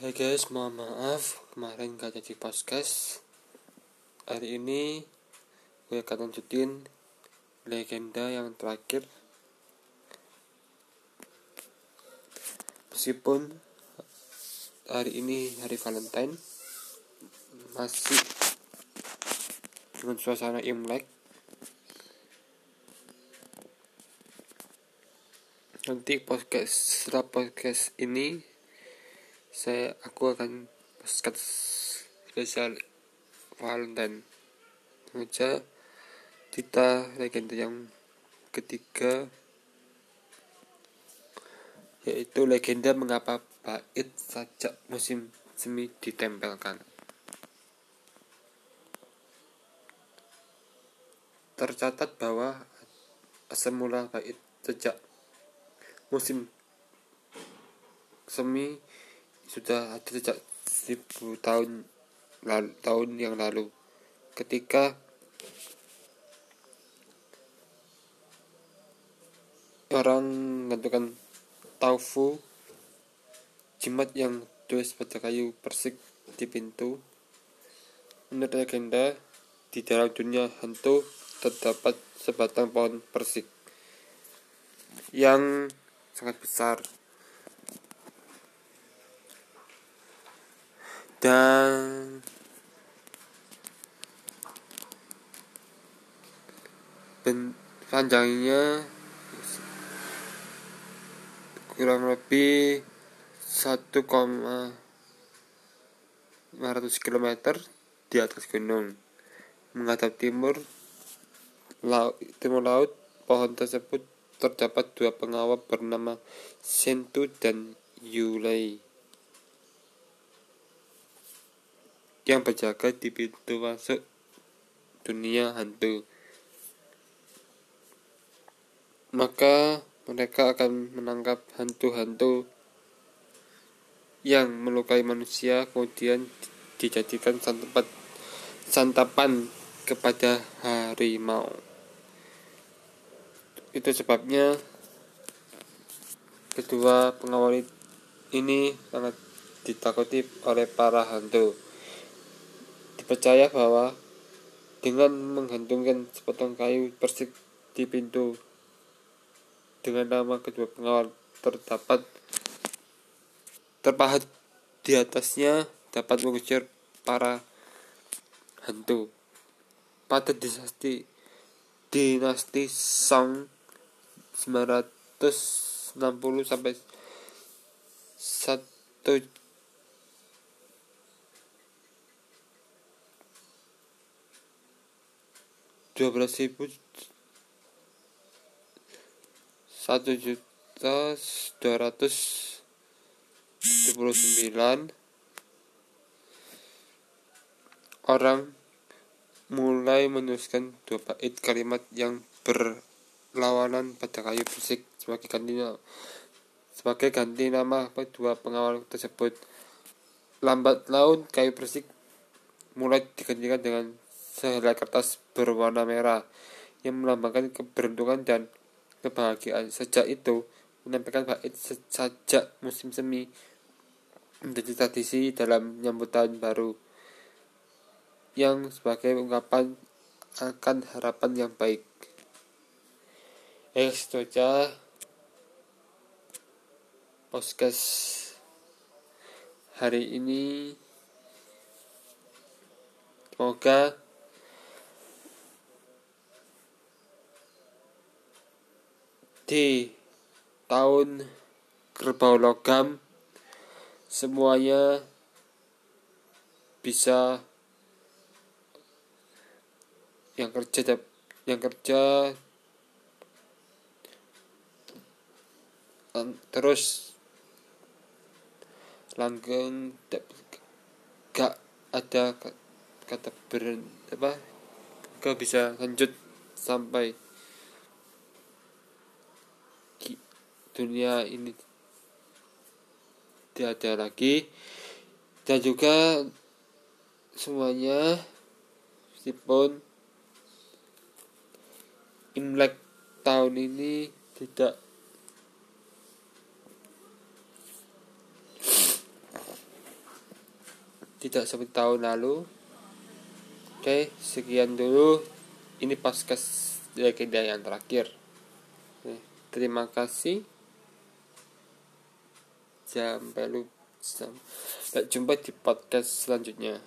Hai guys, mohon maaf kemarin gak jadi podcast. Hari ini gue akan lanjutin legenda yang terakhir. Meskipun hari ini hari Valentine masih dengan suasana Imlek. Nanti podcast setelah podcast ini saya aku akan podcast spesial Valentine. Saja kita legenda yang ketiga yaitu legenda mengapa bait sajak musim semi ditempelkan. Tercatat bahwa semula bait sejak musim semi sudah ada sejak seribu tahun lalu, tahun yang lalu. Ketika orang menentukan taufu jimat yang tulis pada kayu persik di pintu menurut legenda di dalam dunia hantu terdapat sebatang pohon persik yang sangat besar dan ben, panjangnya kurang lebih 1,500 km di atas gunung. Menghadap timur laut, timur laut pohon tersebut terdapat dua pengawal bernama Sentu dan Yulei yang berjaga di pintu masuk dunia hantu. Maka mereka akan menangkap hantu-hantu yang melukai manusia kemudian dijadikan santapan, santapan kepada harimau. Itu sebabnya kedua pengawal ini sangat ditakuti oleh para hantu. Dipercaya bahwa dengan menggantungkan sepotong kayu persik di pintu dengan nama kedua pengawal terdapat terpahat di atasnya dapat mengusir para hantu. Pada dinasti dinasti Song 960 sampai 1 dua belas ribu satu juta dua ratus tujuh puluh sembilan. Orang mulai menuliskan dua bait kalimat yang berlawanan pada kayu fisik sebagai ganti sebagai ganti nama kedua pengawal tersebut. Lambat laun kayu persik mulai digantikan dengan sehelai kertas berwarna merah yang melambangkan keberuntungan dan kebahagiaan. Sejak itu, menempelkan bait sejak musim semi menjadi tradisi dalam menyambut tahun baru yang sebagai ungkapan akan harapan yang baik. Eh, aja podcast hari ini. Semoga di tahun kerbau logam semuanya bisa yang kerja yang kerja terus langgeng gak ada kata ber apa gak bisa lanjut sampai dunia ini tidak ada lagi. Dan juga semuanya meskipun Imlek tahun ini tidak tidak seperti tahun lalu. Oke sekian dulu. Ini paskas legenda yang terakhir. Terima kasih sampai lupa sampai jumpa di podcast selanjutnya